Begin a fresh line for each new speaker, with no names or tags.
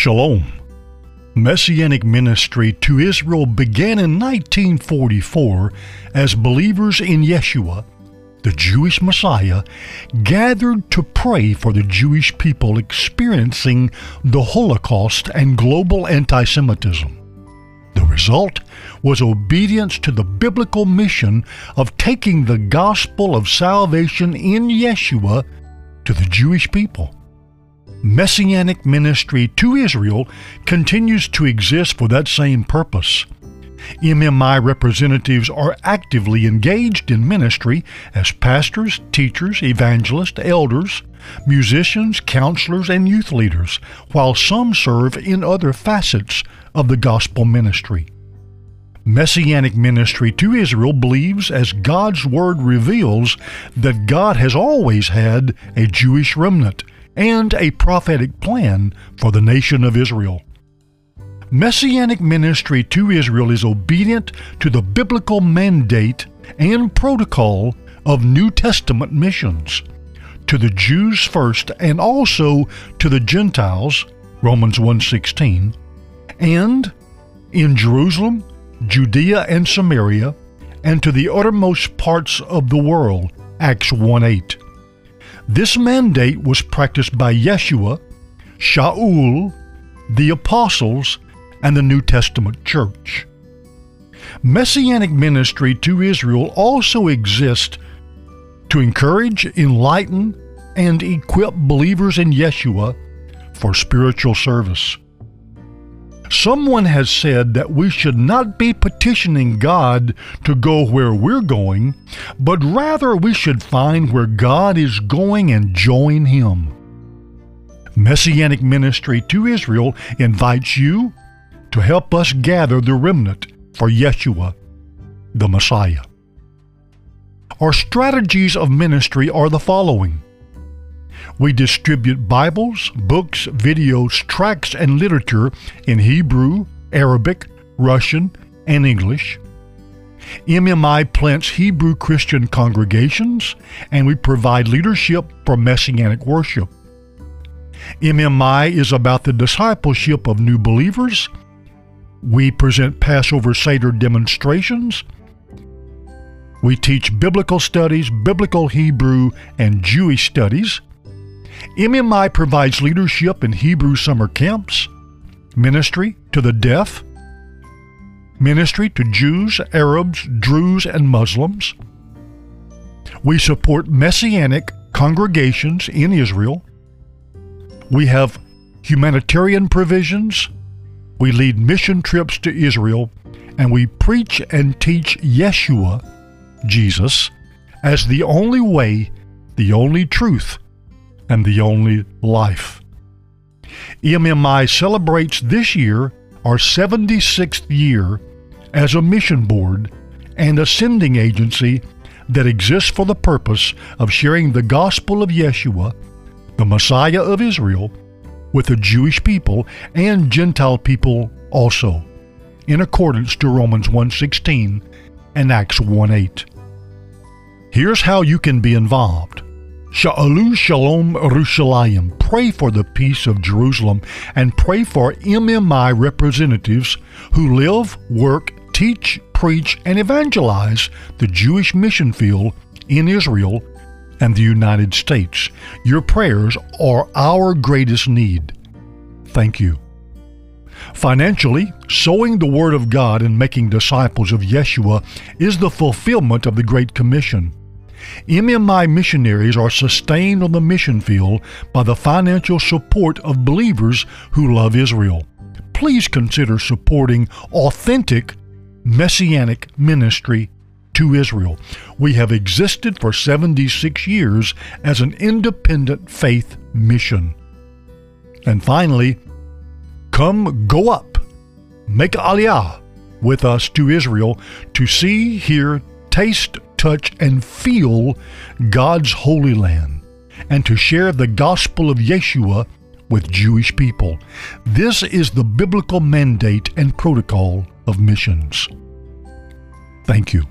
Shalom. Messianic ministry to Israel began in 1944 as believers in Yeshua, the Jewish Messiah, gathered to pray for the Jewish people experiencing the Holocaust and global anti Semitism. The result was obedience to the biblical mission of taking the gospel of salvation in Yeshua to the Jewish people. Messianic ministry to Israel continues to exist for that same purpose. MMI representatives are actively engaged in ministry as pastors, teachers, evangelists, elders, musicians, counselors, and youth leaders, while some serve in other facets of the gospel ministry. Messianic ministry to Israel believes, as God's Word reveals, that God has always had a Jewish remnant and a prophetic plan for the nation of Israel. Messianic ministry to Israel is obedient to the biblical mandate and protocol of New Testament missions. To the Jews first and also to the Gentiles, Romans 1:16, and in Jerusalem, Judea and Samaria, and to the uttermost parts of the world, Acts 1:8. This mandate was practiced by Yeshua, Shaul, the apostles, and the New Testament church. Messianic ministry to Israel also exists to encourage, enlighten, and equip believers in Yeshua for spiritual service. Someone has said that we should not be petitioning God to go where we're going, but rather we should find where God is going and join Him. Messianic Ministry to Israel invites you to help us gather the remnant for Yeshua, the Messiah. Our strategies of ministry are the following we distribute Bibles, books, videos, tracts, and literature in Hebrew, Arabic, Russian, and English. MMI plants Hebrew Christian congregations, and we provide leadership for Messianic worship. MMI is about the discipleship of new believers. We present Passover Seder demonstrations. We teach biblical studies, biblical Hebrew, and Jewish studies. MMI provides leadership in Hebrew summer camps, ministry to the deaf, ministry to Jews, Arabs, Druze, and Muslims. We support messianic congregations in Israel. We have humanitarian provisions. We lead mission trips to Israel. And we preach and teach Yeshua, Jesus, as the only way, the only truth, and the only life. MMI celebrates this year our 76th year as a mission board and a sending agency that exists for the purpose of sharing the gospel of Yeshua, the Messiah of Israel, with the Jewish people and Gentile people also, in accordance to Romans 1:16 and Acts 1:8. Here's how you can be involved. Sha'alu Shalom Yerushalayim. Pray for the peace of Jerusalem and pray for MMI representatives who live, work, teach, preach, and evangelize the Jewish mission field in Israel and the United States. Your prayers are our greatest need. Thank you. Financially, sowing the Word of God and making disciples of Yeshua is the fulfillment of the Great Commission. MMI missionaries are sustained on the mission field by the financial support of believers who love Israel. Please consider supporting authentic messianic ministry to Israel. We have existed for 76 years as an independent faith mission. And finally, come go up, make aliyah with us to Israel to see, hear, taste, touch, and feel God's holy land, and to share the gospel of Yeshua with Jewish people. This is the biblical mandate and protocol of missions. Thank you.